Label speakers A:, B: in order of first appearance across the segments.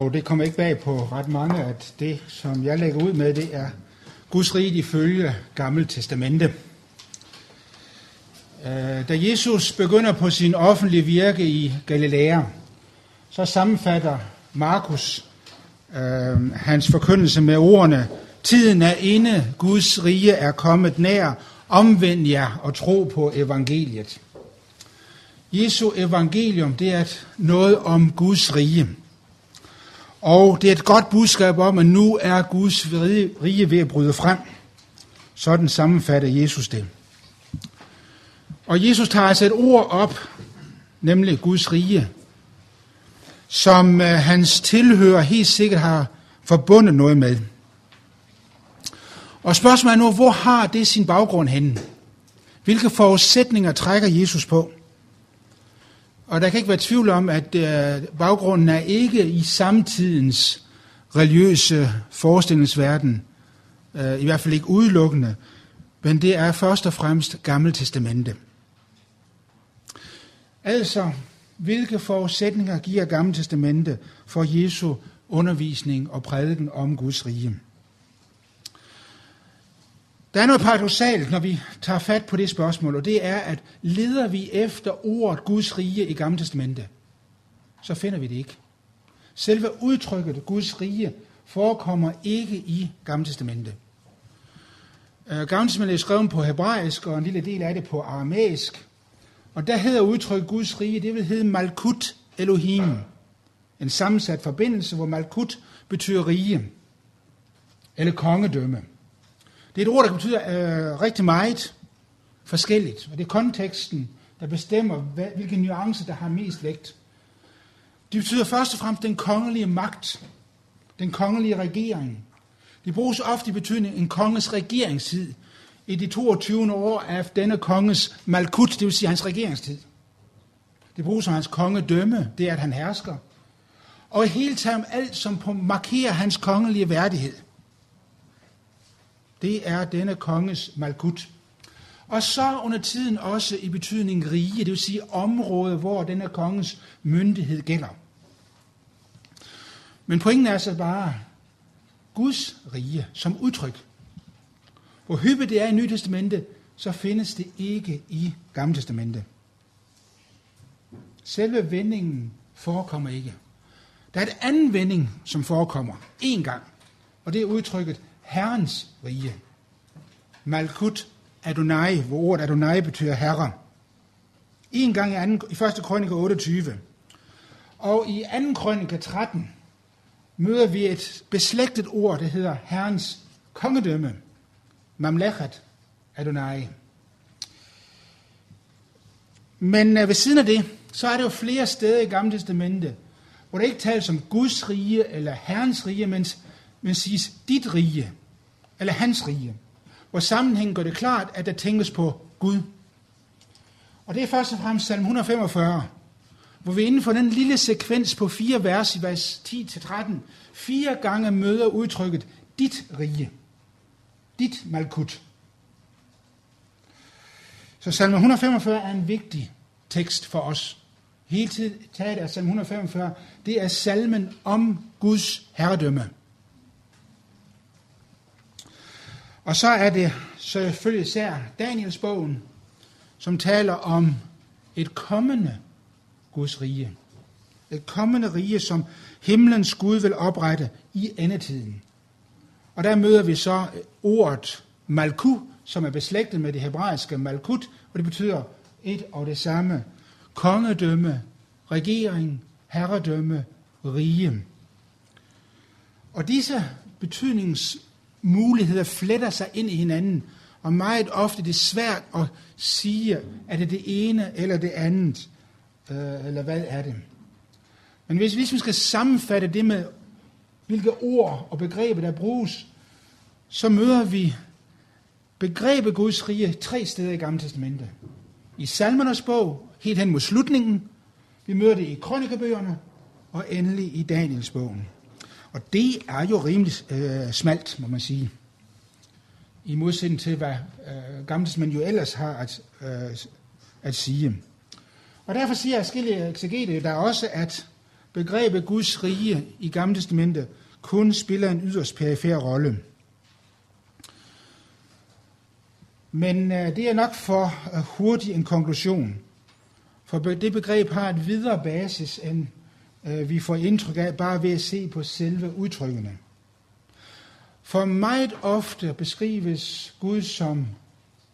A: Og det kommer ikke bag på ret mange, at det, som jeg lægger ud med, det er Guds rige ifølge Gamle Testamente. Øh, da Jesus begynder på sin offentlige virke i Galilea, så sammenfatter Markus øh, hans forkyndelse med ordene, Tiden er inde, Guds rige er kommet nær, omvend jer og tro på evangeliet. Jesu evangelium, det er noget om Guds rige. Og det er et godt budskab om, at nu er Guds rige ved at bryde frem. Sådan sammenfatter Jesus det. Og Jesus tager altså et ord op, nemlig Guds rige, som øh, hans tilhører helt sikkert har forbundet noget med. Og spørgsmålet er nu, hvor har det sin baggrund henne? Hvilke forudsætninger trækker Jesus på? Og der kan ikke være tvivl om, at øh, baggrunden er ikke i samtidens religiøse forestillingsverden, øh, i hvert fald ikke udelukkende, men det er først og fremmest Gamle Testamente. Altså, hvilke forudsætninger giver Gamle Testamente for Jesu undervisning og prædiken om Guds rige? Der er noget paradoxalt, når vi tager fat på det spørgsmål, og det er, at leder vi efter ordet Guds rige i Gamle Testamente, så finder vi det ikke. Selve udtrykket Guds rige forekommer ikke i Gamle Testamente. Øh, Gamle Testamente er skrevet på hebraisk, og en lille del af det på aramæisk. Og der hedder udtrykket Guds rige, det vil hedde Malkut Elohim. En sammensat forbindelse, hvor Malkut betyder rige, eller kongedømme. Det er et ord, der betyder øh, rigtig meget forskelligt, og det er konteksten, der bestemmer, hvad, hvilke nuancer, der har mest vægt. Det betyder først og fremmest den kongelige magt, den kongelige regering. Det bruges ofte i betydning en konges regeringstid i de 22. år af denne konges malkut, det vil sige hans regeringstid. Det bruges som hans kongedømme, det er, at han hersker. Og i hele taget alt, som markerer hans kongelige værdighed. Det er denne konges malkut. Og så under tiden også i betydning rige, det vil sige område, hvor denne konges myndighed gælder. Men pointen er så bare Guds rige som udtryk. Hvor hyppigt det er i Nye Testamente, så findes det ikke i Gamle Testamente. Selve vendingen forekommer ikke. Der er et anden vending, som forekommer én gang, og det er udtrykket Herrens rige. Malkut Adonai, hvor ordet Adonai betyder herre. En gang i, anden, i 1. krønike 28. Og i 2. krønike 13 møder vi et beslægtet ord, der hedder Herrens kongedømme. Mamlechet Adonai. Men øh, ved siden af det, så er der jo flere steder i Gamle Testamente, hvor der ikke tales om Guds rige eller Herrens rige, men, men siges dit rige eller hans rige. Hvor sammenhængen gør det klart, at der tænkes på Gud. Og det er først og fremmest salm 145, hvor vi inden for den lille sekvens på fire vers i vers 10-13, fire gange møder udtrykket dit rige. Dit malkut. Så salm 145 er en vigtig tekst for os. Hele tiden taget af salm 145, det er salmen om Guds herredømme. Og så er det selvfølgelig især Daniels bogen, som taler om et kommende Guds rige. Et kommende rige, som himlens Gud vil oprette i endetiden. Og der møder vi så ordet malku, som er beslægtet med det hebraiske malkut, og det betyder et og det samme. Kongedømme, regering, herredømme, rige. Og disse betydnings muligheder fletter sig ind i hinanden, og meget ofte det er svært at sige, er det det ene eller det andet, øh, eller hvad er det. Men hvis, hvis vi skal sammenfatte det med, hvilke ord og begreber der bruges, så møder vi begrebet Guds rige tre steder i Gamle Testamente. I Salmernes bog, helt hen mod slutningen, vi møder det i krønikebøgerne, og endelig i Daniels bogen. Og det er jo rimelig øh, smalt, må man sige. I modsætning til, hvad øh, Gamle jo ellers har at, øh, at sige. Og derfor siger jeg skille eksegete der også, at begrebet Guds rige i Gamle Testamente kun spiller en yderst perifær rolle. Men øh, det er nok for øh, hurtig en konklusion. For det begreb har et videre basis, end øh, vi får indtryk af bare ved at se på selve udtrykkene. For meget ofte beskrives Gud som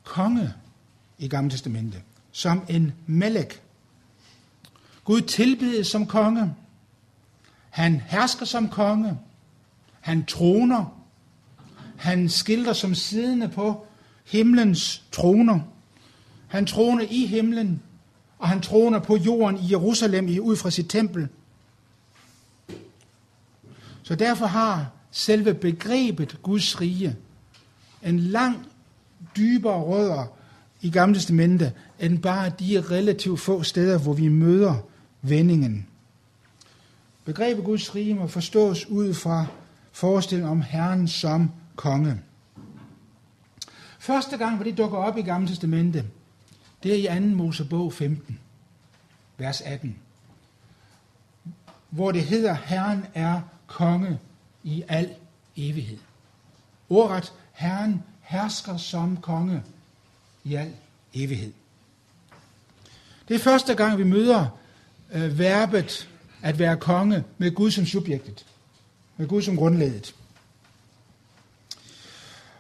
A: konge i Gamle Testamente, som en melek. Gud tilbedes som konge. Han hersker som konge. Han troner. Han skildrer som siddende på himlens troner. Han troner i himlen, og han troner på jorden i Jerusalem ud fra sit tempel. Så derfor har selve begrebet Guds rige en lang dybere rødder i Gamle Testamente, end bare de relativt få steder, hvor vi møder vendingen. Begrebet Guds rige må forstås ud fra forestillingen om Herren som konge. Første gang, hvor det dukker op i Gamle Testamente, det er i 2. Mosebog 15, vers 18, hvor det hedder, Herren er konge i al evighed. Ordret, Herren hersker som konge i al evighed. Det er første gang, vi møder øh, verbet at være konge med Gud som subjektet, med Gud som grundledet.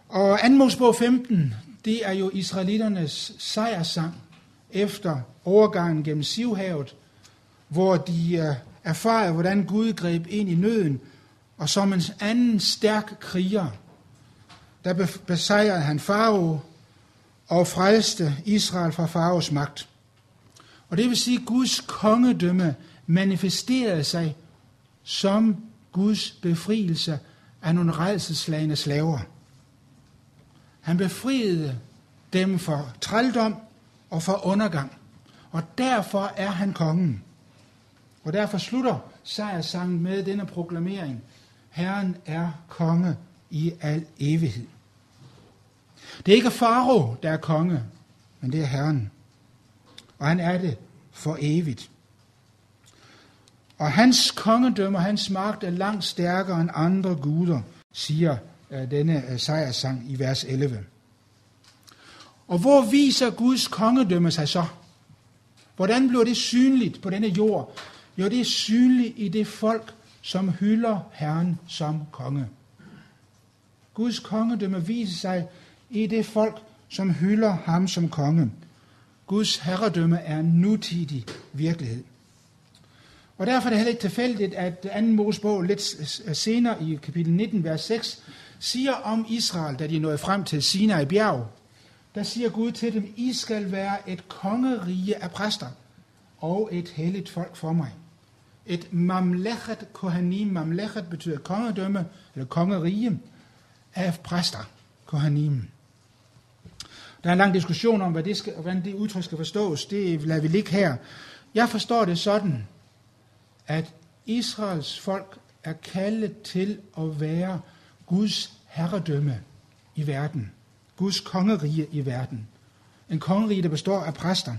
A: Og 2. Mosebog 15, det er jo israeliternes sejrsang efter overgangen gennem Sivhavet, hvor de øh, erfarer, hvordan Gud greb ind i nøden, og som en anden stærk kriger, der besejrede han Farao og frelste Israel fra Faraos magt. Og det vil sige, at Guds kongedømme manifesterede sig som Guds befrielse af nogle redselslagende slaver. Han befriede dem for trældom og for undergang. Og derfor er han kongen. Og derfor slutter sejrsangen med denne proklamering. Herren er konge i al evighed. Det er ikke Faro, der er konge, men det er Herren. Og han er det for evigt. Og hans kongedømme og hans magt er langt stærkere end andre guder, siger øh, denne øh, sejrsang i vers 11. Og hvor viser Guds kongedømme sig så? Hvordan bliver det synligt på denne jord? Jo, det er synligt i det folk, som hylder Herren som konge. Guds kongedømme viser sig i det folk, som hylder ham som konge. Guds herredømme er en nutidig virkelighed. Og derfor er det heller ikke tilfældigt, at 2. Mosebog lidt senere i kapitel 19, vers 6, siger om Israel, da de nåede frem til Sinai bjerg, der siger Gud til dem, I skal være et kongerige af præster og et helligt folk for mig. Et mamlechet kohanim, mamlechet betyder kongedømme, eller kongerige af præster, kohanim. Der er en lang diskussion om, hvad det skal, hvordan det udtryk skal forstås. Det lader vi ligge her. Jeg forstår det sådan, at Israels folk er kaldet til at være Guds herredømme i verden. Guds kongerige i verden. En kongerige, der består af præster.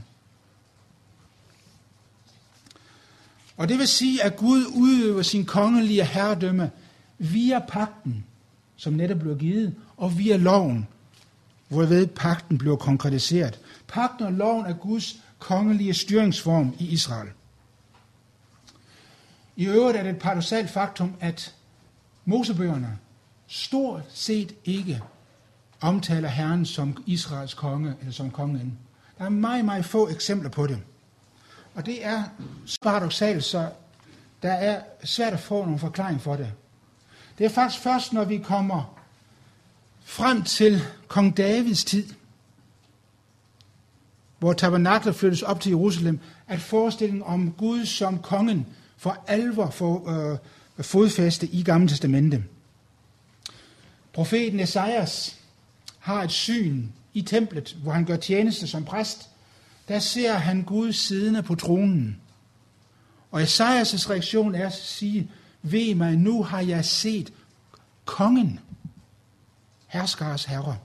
A: Og det vil sige, at Gud udøver sin kongelige herredømme via pakten, som netop blev givet, og via loven, hvorved pakten blev konkretiseret. Pakten og loven er Guds kongelige styringsform i Israel. I øvrigt er det et paradoxalt faktum, at Mosebøgerne stort set ikke omtaler Herren som Israels konge eller som kongen. Der er meget, meget få eksempler på det. Og det er paradoxalt, så der er svært at få nogle forklaring for det. Det er faktisk først, når vi kommer frem til kong Davids tid, hvor tabernaklet flyttes op til Jerusalem, at forestillingen om Gud som kongen for alvor får øh, fodfæste i Gamle Testamente. Profeten Esajas har et syn i templet, hvor han gør tjeneste som præst. Der ser han Gud siddende på tronen. Og Esajas' reaktion er at sige, ved mig, nu har jeg set kongen, herskers herre.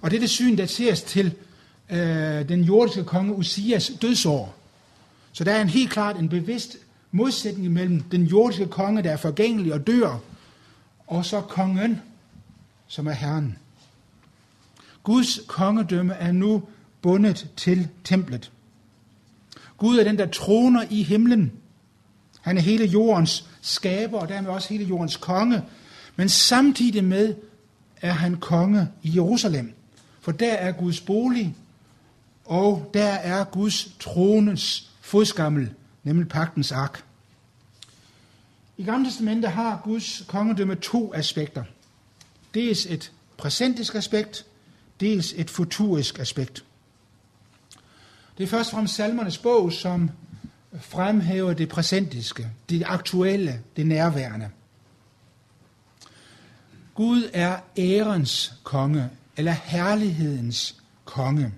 A: Og det er det syn, der til øh, den jordiske konge Usias dødsår Så der er en helt klart en bevidst modsætning mellem den jordiske konge, der er forgængelig og dør, og så kongen, som er Herren. Guds kongedømme er nu bundet til templet. Gud er den, der troner i himlen. Han er hele jordens skaber, og dermed også hele jordens konge. Men samtidig med er han konge i Jerusalem. For der er Guds bolig, og der er Guds trones fodskammel, nemlig pagtens ark. I Gamle Testamentet har Guds kongedømme to aspekter. Dels et præsentisk aspekt, dels et futurisk aspekt. Det er først fra salmernes bog, som fremhæver det præsentiske, det aktuelle, det nærværende. Gud er ærens konge, eller herlighedens konge.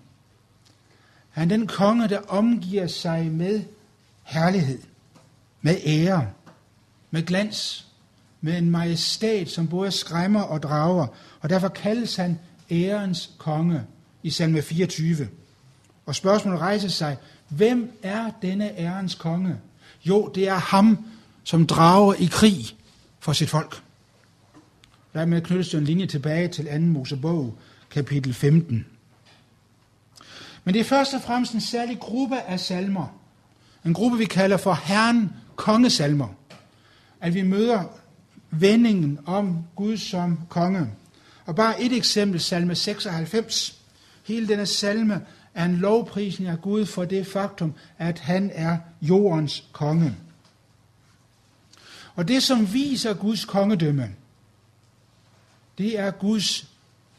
A: Han er den konge, der omgiver sig med herlighed, med ære, med glans, med en majestæt, som både skræmmer og drager, og derfor kaldes han ærens konge i salme 24. Og spørgsmålet rejser sig, hvem er denne ærens konge? Jo, det er ham, som drager i krig for sit folk. Dermed knyttes en linje tilbage til 2. Mosebog, kapitel 15. Men det er først og fremmest en særlig gruppe af salmer. En gruppe, vi kalder for Herren kongesalmer. At vi møder vendingen om Gud som konge. Og bare et eksempel, salme 96. Hele denne salme er en lovprisning af Gud for det faktum, at han er jordens konge. Og det, som viser Guds kongedømme, det er Guds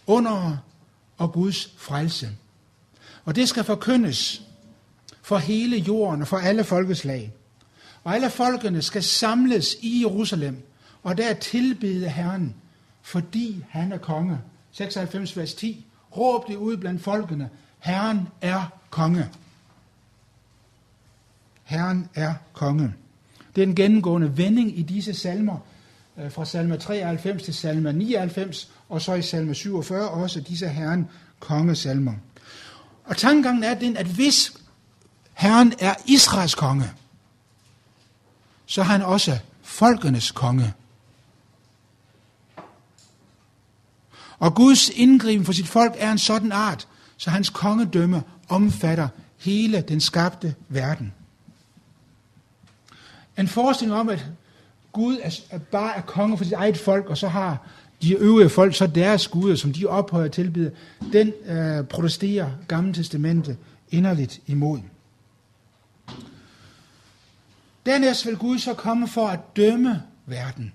A: under og Guds frelse. Og det skal forkyndes for hele jorden og for alle folkeslag. Og alle folkene skal samles i Jerusalem, og der tilbede Herren, fordi han er konge. 96 vers 10. Råb det ud blandt folkene. Herren er konge. Herren er konge. Det er en gennemgående vending i disse salmer, øh, fra salme 93 til salme 99, og så i salme 47 også disse Herren kongesalmer. Og tankegangen er den, at hvis Herren er Israels konge, så er han også folkenes konge. Og Guds indgriben for sit folk er en sådan art, så hans kongedømme omfatter hele den skabte verden. En forestilling om, at Gud er, bare er konge for sit eget folk, og så har de øvrige folk så deres guder, som de ophøjer og tilbyder, den øh, protesterer Gamle Testamente inderligt imod. Dernæst vil Gud så komme for at dømme verden.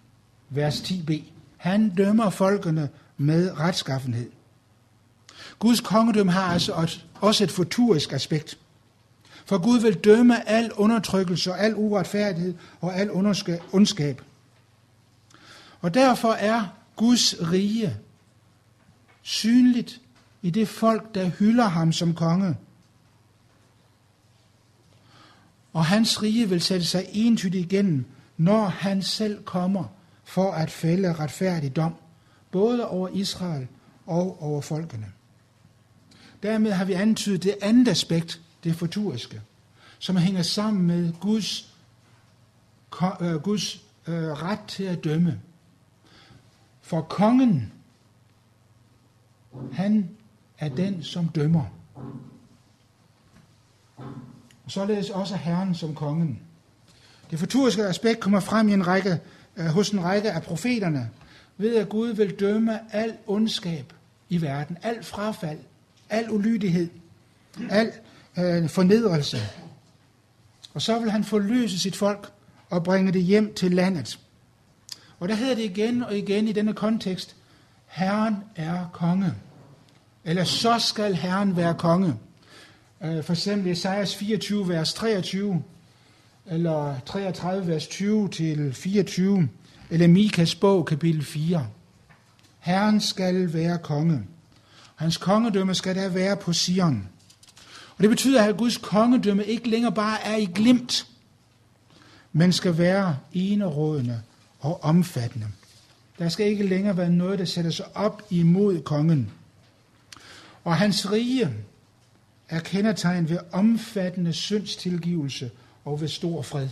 A: Vers 10b. Han dømmer folkene med retskaffenhed. Guds kongedømme har altså også et futurisk aspekt. For Gud vil dømme al undertrykkelse og al uretfærdighed og al ondskab. Og derfor er Guds rige synligt i det folk, der hylder ham som konge. Og hans rige vil sætte sig entydigt igennem, når han selv kommer for at fælde retfærdig dom, både over Israel og over folkene. Dermed har vi antydet det andet aspekt, det futuriske, som hænger sammen med Guds, øh, Guds øh, ret til at dømme. For kongen, han er den, som dømmer. Og således også Herren som kongen. Det futuriske aspekt kommer frem i en række, øh, hos en række af profeterne, ved at Gud vil dømme al ondskab i verden, al frafald, al ulydighed, al øh, fornedrelse. Og så vil han forløse sit folk og bringe det hjem til landet. Og der hedder det igen og igen i denne kontekst, Herren er konge. Eller så skal Herren være konge. Øh, for eksempel Esajas 24, vers 23, eller 33, vers 20 til 24, eller Mikas bog, kapitel 4. Herren skal være konge. Hans kongedømme skal der være på Sion. Og det betyder, at Guds kongedømme ikke længere bare er i glimt, men skal være enerådende og omfattende. Der skal ikke længere være noget, der sætter sig op imod kongen. Og hans rige er kendetegnet ved omfattende syndstilgivelse og ved stor fred.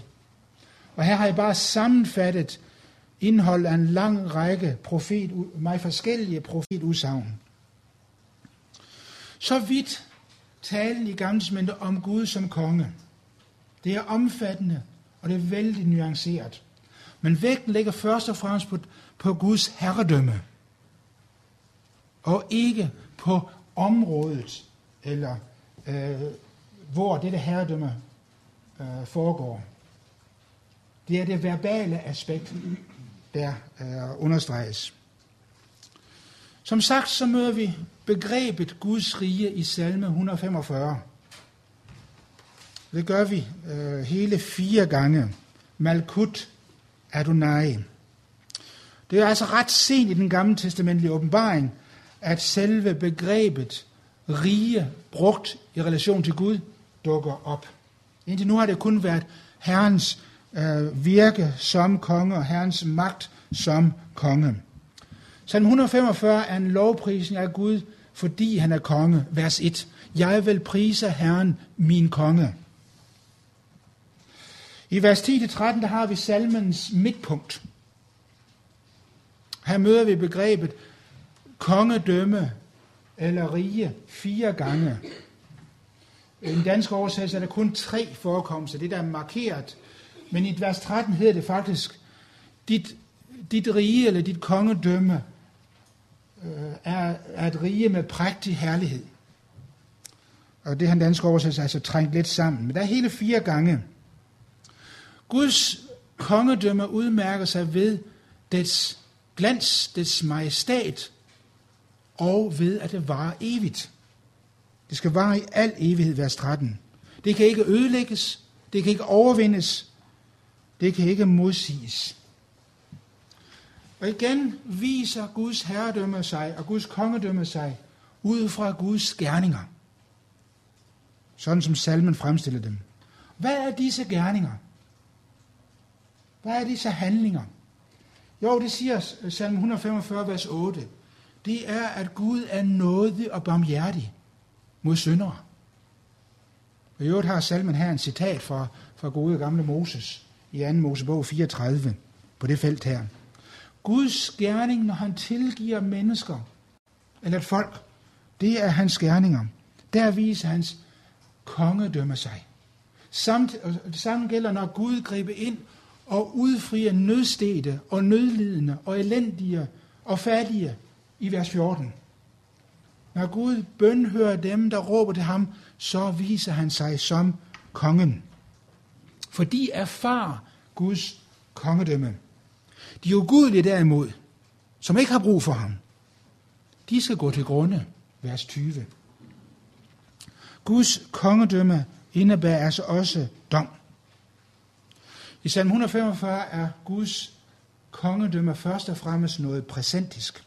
A: Og her har jeg bare sammenfattet indhold af en lang række profet, meget forskellige profetudsagn. Så vidt talen i Gamle om Gud som konge. Det er omfattende, og det er vældig nuanceret. Men vægten ligger først og fremmest på, på Guds herredømme, og ikke på området, eller øh, hvor dette herredømme øh, foregår. Det er det verbale aspekt, der øh, understreges. Som sagt, så møder vi begrebet Guds rige i salme 145. Det gør vi øh, hele fire gange. Malkut Adonai. Det er altså ret sent i den gamle testamentlige åbenbaring, at selve begrebet rige, brugt i relation til Gud, dukker op. Indtil nu har det kun været Herrens øh, virke som konge og Herrens magt som konge. Salm 145 er en lovprisning af Gud, fordi han er konge. Vers 1. Jeg vil prise Herren, min konge. I vers 10-13, der har vi salmens midtpunkt. Her møder vi begrebet kongedømme eller rige fire gange. I den danske oversættelse er der kun tre forekomster, det der er markeret. Men i vers 13 hedder det faktisk, dit, dit rige eller dit kongedømme øh, er, er et rige med prægtig herlighed. Og det har den danske oversættelse altså trængt lidt sammen. Men der er hele fire gange. Guds kongedømme udmærker sig ved dets glans, dets majestat, og ved at det varer evigt. Det skal vare i al evighed, vers 13. Det kan ikke ødelægges, det kan ikke overvindes, det kan ikke modsiges. Og igen viser Guds herredømme sig og Guds kongedømme sig ud fra Guds gerninger. Sådan som salmen fremstiller dem. Hvad er disse gerninger? Hvad er disse handlinger? Jo, det siger salme 145, vers 8. Det er, at Gud er nådig og barmhjertig mod syndere. Og i øvrigt har salmen her en citat fra, fra gode gamle Moses i 2. Mosebog 34 på det felt her. Guds gerning, når han tilgiver mennesker, eller et folk, det er hans gerninger. Der viser hans kongedømme sig. Samt, det samme gælder, når Gud griber ind og udfrier nødstede og nødlidende og elendige og fattige i vers 14. Når Gud bønhører dem, der råber til ham, så viser han sig som kongen. For de erfar Guds kongedømme. De ugudelige derimod, som ikke har brug for ham, de skal gå til grunde, vers 20. Guds kongedømme indebærer altså også dom. I salm 145 er Guds kongedømme først og fremmest noget præsentisk.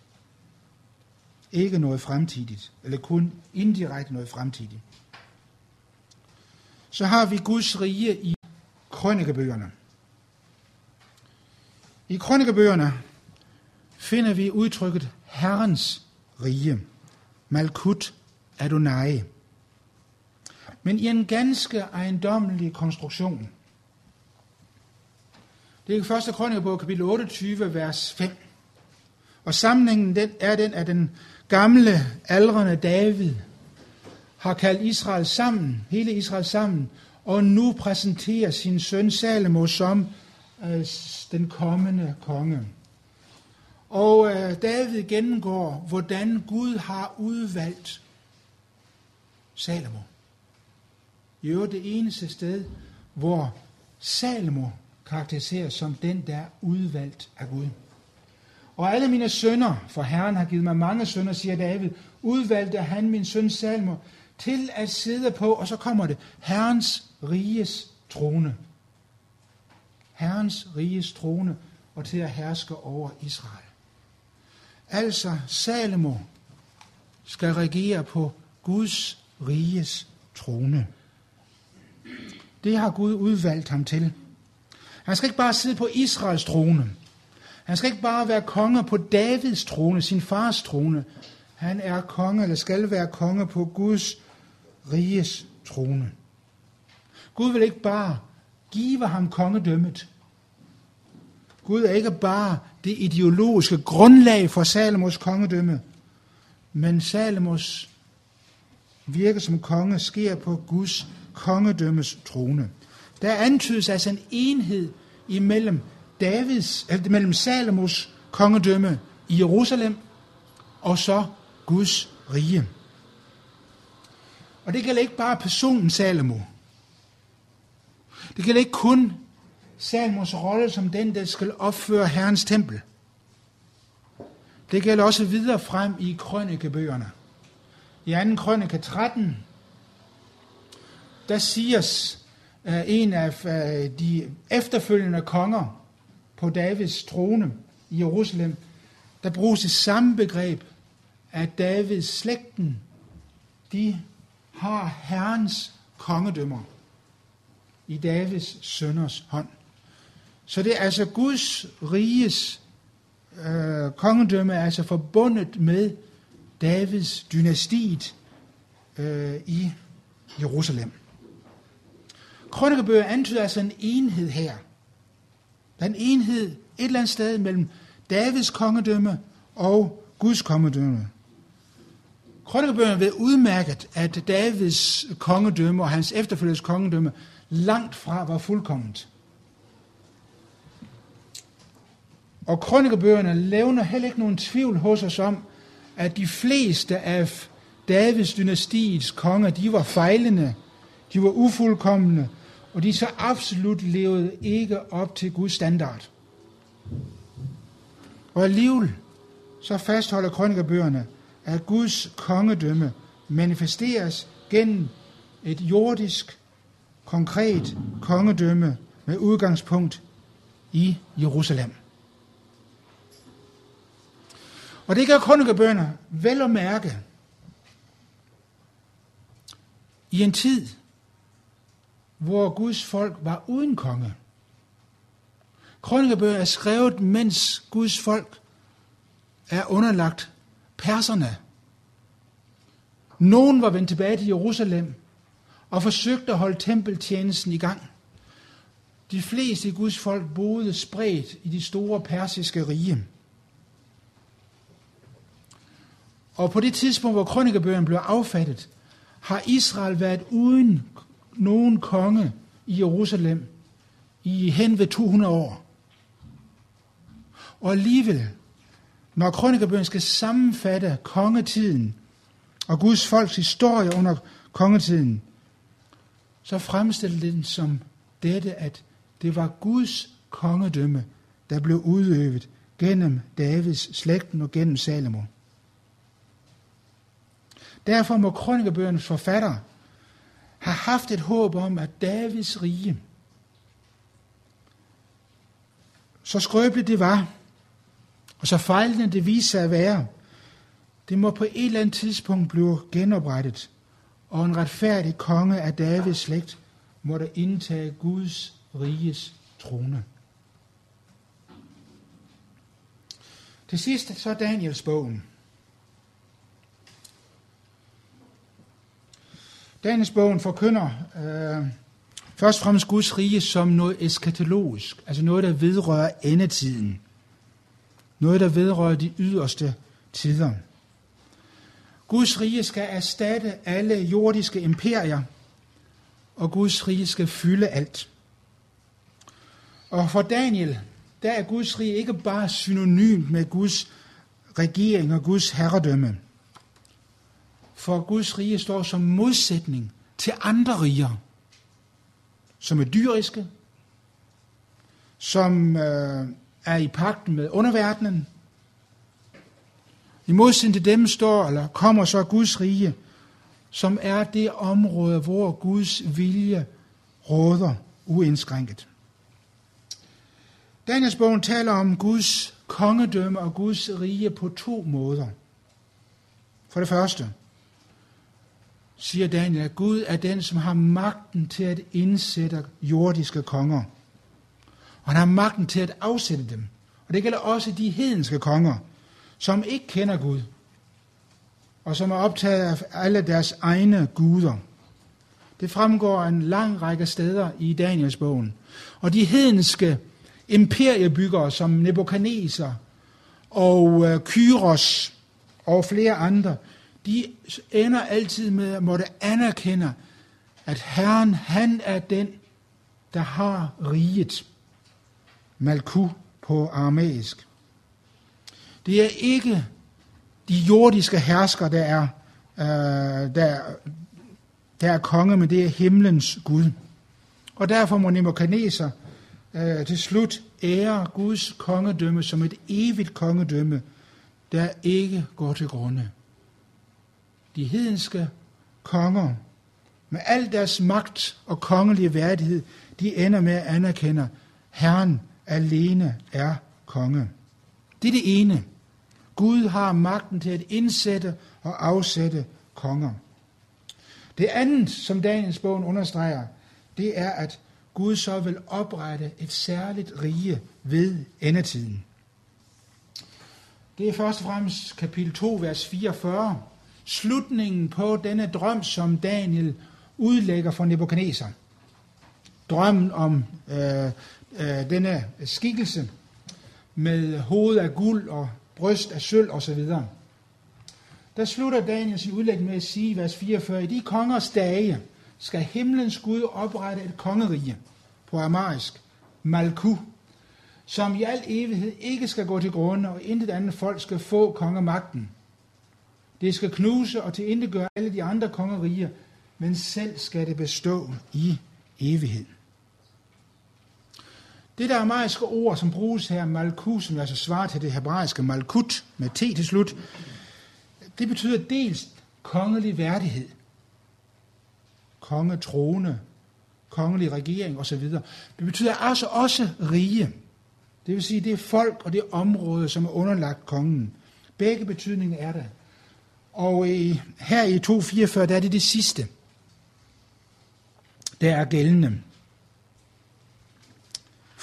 A: Ikke noget fremtidigt, eller kun indirekte noget fremtidigt. Så har vi Guds rige i krønikebøgerne. I krønikebøgerne finder vi udtrykket Herrens rige, Malkut Adonai. Men i en ganske ejendommelig konstruktion. Det er i 1. krønikebog, kapitel 28, vers 5. Og sammenhængen den er den, at den gamle, aldrende David har kaldt Israel sammen, hele Israel sammen, og nu præsenterer sin søn Salomo som øh, den kommende konge. Og øh, David gennemgår, hvordan Gud har udvalgt Salomo. I øvrigt det eneste sted, hvor Salomo karakteriseres som den, der er udvalgt af Gud. Og alle mine sønner, for Herren har givet mig mange sønner, siger David, udvalgte han min søn Salmo til at sidde på, og så kommer det, Herrens riges trone. Herrens riges trone og til at herske over Israel. Altså, Salomo skal regere på Guds riges trone. Det har Gud udvalgt ham til. Han skal ikke bare sidde på Israels trone. Han skal ikke bare være konge på Davids trone, sin fars trone. Han er konge, eller skal være konge på Guds riges trone. Gud vil ikke bare give ham kongedømmet. Gud er ikke bare det ideologiske grundlag for Salomos kongedømme, men Salomos virke som konge sker på Guds kongedømmes trone. Der antydes altså en enhed imellem Davids, eller mellem Salomos kongedømme i Jerusalem og så Guds rige. Og det gælder ikke bare personen Salomo. Det gælder ikke kun Salomos rolle som den, der skal opføre Herrens tempel. Det gælder også videre frem i krønikebøgerne. I 2. krønike 13, der siges uh, en af uh, de efterfølgende konger på Davids trone i Jerusalem, der bruges det samme begreb, at Davids slægten, de har Herrens kongedømmer i Davids sønners hånd. Så det er altså Guds riges øh, kongedømme er altså forbundet med Davids dynastiet øh, i Jerusalem. Krønikebøger antyder altså en enhed her. Der er en enhed et eller andet sted mellem Davids kongedømme og Guds kongedømme. Krønikebøgerne ved udmærket, at Davids kongedømme og hans efterfølgers kongedømme langt fra var fuldkomment. Og krønikebøgerne levner heller ikke nogen tvivl hos os om, at de fleste af Davids dynastiets konger, de var fejlende, de var ufuldkommende, og de så absolut levede ikke op til Guds standard. Og alligevel så fastholder krønikebøgerne, at Guds kongedømme manifesteres gennem et jordisk, konkret kongedømme med udgangspunkt i Jerusalem. Og det gør krønikebønder vel at mærke i en tid, hvor Guds folk var uden konge. Krønikebøger er skrevet, mens Guds folk er underlagt perserne. Nogen var vendt tilbage til Jerusalem og forsøgte at holde tempeltjenesten i gang. De fleste Guds folk boede spredt i de store persiske rige. Og på det tidspunkt, hvor krønikebøgerne blev affattet, har Israel været uden nogen konge i Jerusalem i hen ved 200 år. Og alligevel, når krønikebøgerne skal sammenfatte kongetiden og Guds folks historie under kongetiden, så fremstiller den som dette, at det var Guds kongedømme, der blev udøvet gennem Davids slægten og gennem Salomo. Derfor må krønikebøgernes forfatter have haft et håb om, at Davids rige, så skrøbeligt det var, og så fejlende det viste sig at være, det må på et eller andet tidspunkt blive genoprettet, og en retfærdig konge af Davids slægt måtte indtage Guds riges trone. Til sidst så Daniels bogen. Daniels bogen forkynder øh, først og fremmest Guds rige som noget eskatologisk, altså noget, der vedrører endetiden. Noget, der vedrører de yderste tider. Guds rige skal erstatte alle jordiske imperier, og Guds rige skal fylde alt. Og for Daniel, der er Guds rige ikke bare synonymt med Guds regering og Guds herredømme. For Guds rige står som modsætning til andre riger, som er dyriske, som øh, er i pagt med underverdenen. I modsætning til dem står, eller kommer så Guds rige, som er det område, hvor Guds vilje råder uindskrænket. Daniels bogen taler om Guds kongedømme og Guds rige på to måder. For det første, siger Daniel, at Gud er den, som har magten til at indsætte jordiske konger. Og han har magten til at afsætte dem. Og det gælder også de hedenske konger, som ikke kender Gud, og som er optaget af alle deres egne guder. Det fremgår en lang række steder i Daniels bogen. Og de hedenske imperiebyggere som Nebuchadnezzar og øh, Kyros og flere andre, de ender altid med at måtte anerkende, at Herren, han er den, der har riget. Malku på aramæisk. Det er ikke de jordiske hersker, der er, øh, der, der er konge, men det er himlens Gud. Og derfor må Nebuchadnezzar øh, til slut ære Guds kongedømme som et evigt kongedømme, der ikke går til grunde. De hedenske konger, med al deres magt og kongelige værdighed, de ender med at anerkende, at Herren alene er konge. Det er det ene. Gud har magten til at indsætte og afsætte konger. Det andet, som Daniels bogen understreger, det er, at Gud så vil oprette et særligt rige ved endetiden. Det er først og fremmest kapitel 2, vers 44. Slutningen på denne drøm, som Daniel udlægger for Nebuchadnezzar. Drømmen om øh, øh, denne skikkelse med hoved af guld og bryst af sølv osv. Der slutter Daniel sin udlægning med at sige, vers 44, i de kongers dage skal himlens Gud oprette et kongerige på amarisk, Malku, som i al evighed ikke skal gå til grunde, og intet andet folk skal få kongemagten. Det skal knuse og tilintetgøre alle de andre kongeriger, men selv skal det bestå i evighed. Det der aramaiske ord, som bruges her, malku, som altså svarer til det hebraiske malkut, med t til slut, det betyder dels kongelig værdighed, konge, trone, kongelig regering osv. Det betyder altså også rige. Det vil sige, det er folk og det er område, som er underlagt kongen. Begge betydninger er der. Og i, her i 244, der er det det sidste, der er gældende.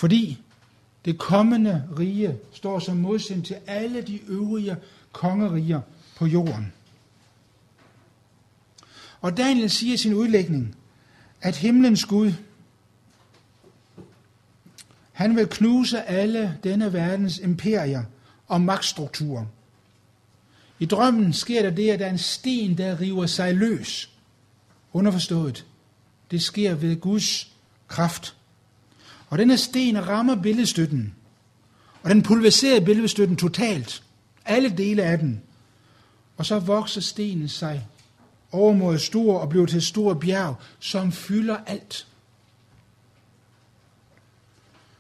A: Fordi det kommende rige står som modsætning til alle de øvrige kongeriger på jorden. Og Daniel siger i sin udlægning, at himlens Gud, han vil knuse alle denne verdens imperier og magtstrukturer. I drømmen sker der det, at der er en sten, der river sig løs. Underforstået. Det sker ved Guds kraft. Og denne sten rammer billedstøtten. Og den pulveriserer billedstøtten totalt. Alle dele af den. Og så vokser stenen sig over mod stor og bliver til et stort bjerg, som fylder alt.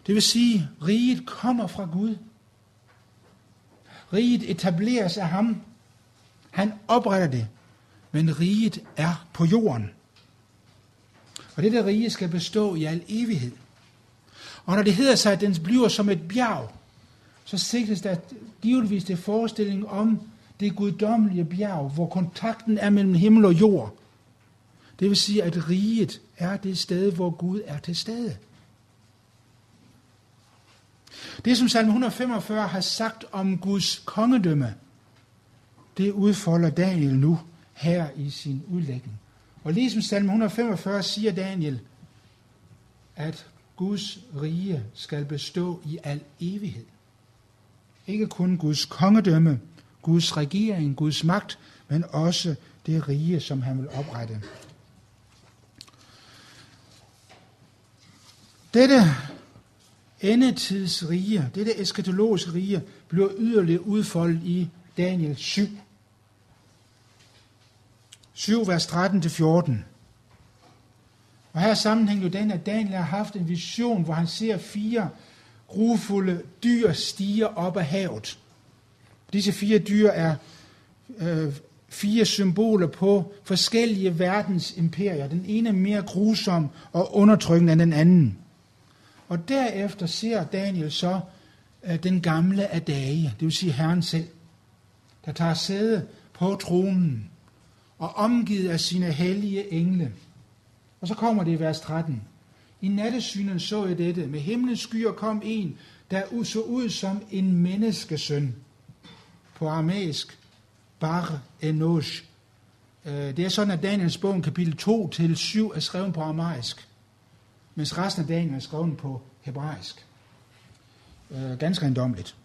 A: Det vil sige, at riget kommer fra Gud. Riget etableres af ham. Han opretter det. Men riget er på jorden. Og det der rige skal bestå i al evighed. Og når det hedder sig, at den bliver som et bjerg, så sigtes der givetvis til forestilling om det guddommelige bjerg, hvor kontakten er mellem himmel og jord. Det vil sige, at riget er det sted, hvor Gud er til stede. Det, som salme 145 har sagt om Guds kongedømme, det udfolder Daniel nu her i sin udlægning. Og ligesom salme 145 siger Daniel, at Guds rige skal bestå i al evighed. Ikke kun Guds kongedømme, Guds regering, Guds magt, men også det rige, som han vil oprette. Dette endetidsrige, dette eskatologiske rige, bliver yderligere udfoldet i Daniel 7. 7, vers 13-14. Og her er sammenhængen jo den, at Daniel har haft en vision, hvor han ser fire grufulde dyr stige op af havet. Disse fire dyr er øh, fire symboler på forskellige verdens imperier. Den ene er mere grusom og undertrykkende end den anden. Og derefter ser Daniel så øh, den gamle af dage, det vil sige Herren selv, der tager sæde på tronen og omgivet af sine hellige engle. Og så kommer det i vers 13. I nattesynen så jeg dette. Med himlens skyer kom en, der så ud som en menneskesøn. På aramæisk, bar enosh. Øh, det er sådan, at Daniels bog, kapitel 2 til 7, er skrevet på aramæisk, mens resten af Daniel er skrevet på hebraisk. Øh, ganske endomligt.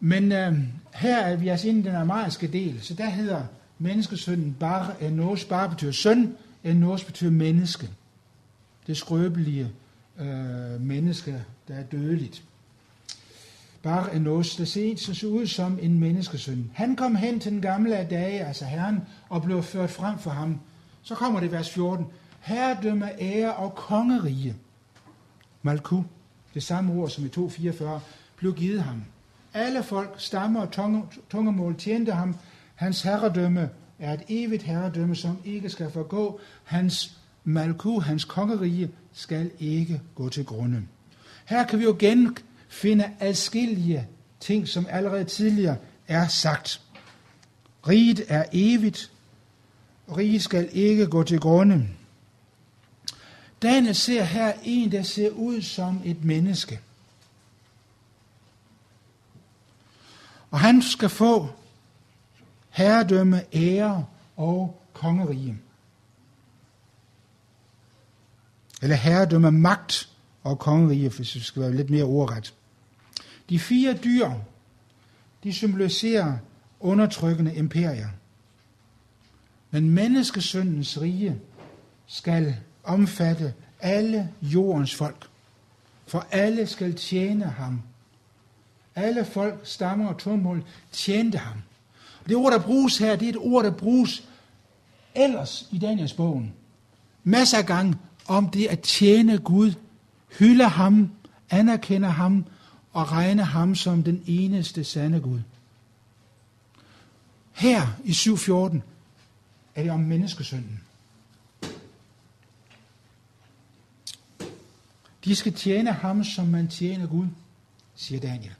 A: Men øh, her er vi altså inde i den aramæiske del, så der hedder menneskesønnen Bar enos, Bar betyder søn, enos betyder menneske. Det skrøbelige øh, menneske, der er dødeligt. Bar Enos, der ser så ud som en menneskesøn. Han kom hen til den gamle af dage, altså Herren, og blev ført frem for ham. Så kommer det vers 14. Herredømme, ære og kongerige. Malku, det samme ord som i 244, blev givet ham. Alle folk, stammer og tungemål tjente ham. Hans herredømme er et evigt herredømme, som ikke skal forgå. Hans Malku, hans kongerige, skal ikke gå til grunde. Her kan vi jo igen finde adskillige ting, som allerede tidligere er sagt. Riget er evigt. Riget skal ikke gå til grunde. Daniel ser her en, der ser ud som et menneske. Og han skal få herredømme, ære og kongerige. Eller herredømme, magt og kongerige, hvis vi skal være lidt mere ordret. De fire dyr, de symboliserer undertrykkende imperier. Men menneskesyndens rige skal omfatte alle jordens folk. For alle skal tjene ham. Alle folk, stammer og tummål tjente ham. Det ord, der bruges her, det er et ord, der bruges ellers i Daniels bogen. Masser af gange om det at tjene Gud, hylde ham, anerkende ham og regne ham som den eneste sande Gud. Her i 7.14 er det om menneskesynden. De skal tjene ham, som man tjener Gud, siger Daniel.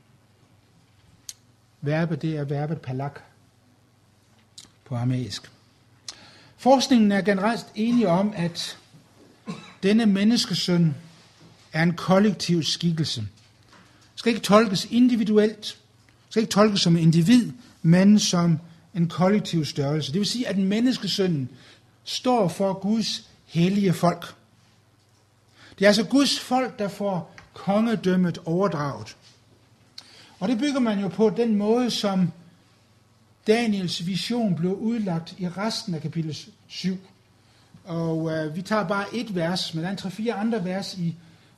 A: Verbet, det er verbet palak på aramæisk. Forskningen er generelt enige om, at denne menneskesøn er en kollektiv skikkelse skal ikke tolkes individuelt, skal ikke tolkes som en individ, men som en kollektiv størrelse. Det vil sige, at menneskesønnen står for Guds hellige folk. Det er altså Guds folk, der får kongedømmet overdraget. Og det bygger man jo på den måde, som Daniels vision blev udlagt i resten af kapitel 7. Og øh, vi tager bare et vers, men der er tre-fire andre vers i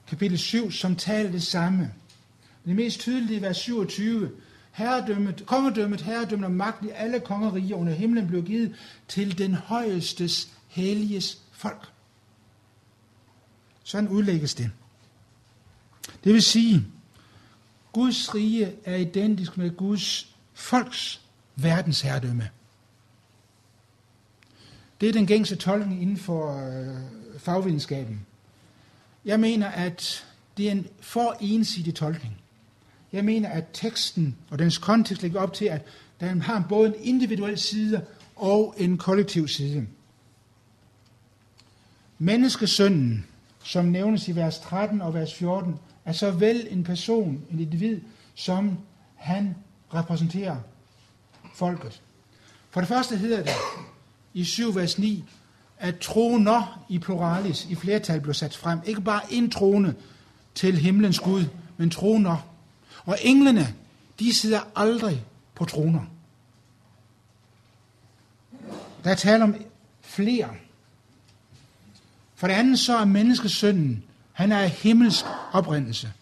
A: kapitel 7, som taler det samme. Det mest tydelige er vers 27. Herredømmet, kongedømmet, herredømmet og magten i alle kongeriger under himlen blev givet til den højestes helliges folk. Sådan udlægges det. Det vil sige, Guds rige er identisk med Guds folks verdensherredømme. Det er den gængse tolkning inden for øh, fagvidenskaben. Jeg mener, at det er en for ensidig tolkning. Jeg mener, at teksten og dens kontekst lægger op til, at den har både en individuel side og en kollektiv side. Menneskesønnen, som nævnes i vers 13 og vers 14, er såvel en person, en individ, som han repræsenterer folket. For det første hedder det i 7 vers 9, at troner i pluralis, i flertal, blev sat frem. Ikke bare en trone til himlens Gud, men troner og englene, de sidder aldrig på troner. Der er tale om flere. For det andet så er menneskesønnen, han er af himmelsk oprindelse.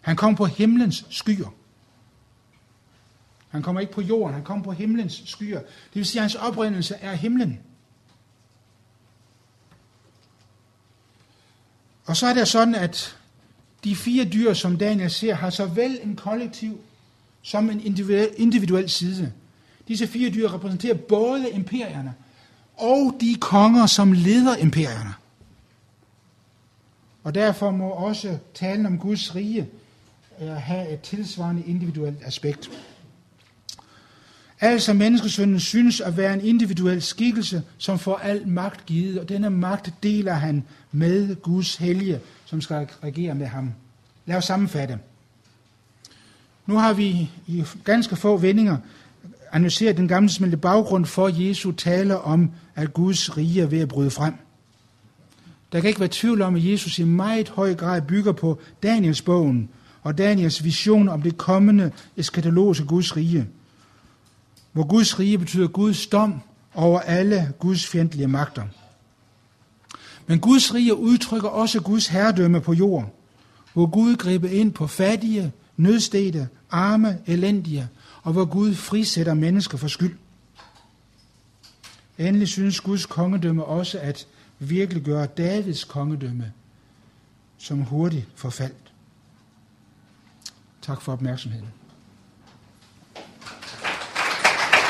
A: Han kom på himlens skyer. Han kommer ikke på jorden, han kommer på himlens skyer. Det vil sige, at hans oprindelse er himlen. Og så er det sådan, at de fire dyr, som Daniel ser, har såvel en kollektiv som en individuel, individuel side. Disse fire dyr repræsenterer både imperierne og de konger, som leder imperierne. Og derfor må også talen om Guds rige øh, have et tilsvarende individuelt aspekt. Altså menneskesønnen synes at være en individuel skikkelse, som får al magt givet, og denne magt deler han med Guds hellige, som skal regere med ham. Lad os sammenfatte. Nu har vi i ganske få vendinger analyseret den gamle smelte baggrund for, at Jesu taler om, at Guds rige er ved at bryde frem. Der kan ikke være tvivl om, at Jesus i meget høj grad bygger på Daniels bogen og Daniels vision om det kommende eskatologiske Guds rige, hvor Guds rige betyder Guds dom over alle Guds fjendtlige magter. Men Guds rige udtrykker også Guds herredømme på jorden, hvor Gud griber ind på fattige, nødstede, arme, elendige, og hvor Gud frisætter mennesker for skyld. Endelig synes Guds kongedømme også at virkelig gøre Davids kongedømme som hurtigt forfaldt. Tak for opmærksomheden.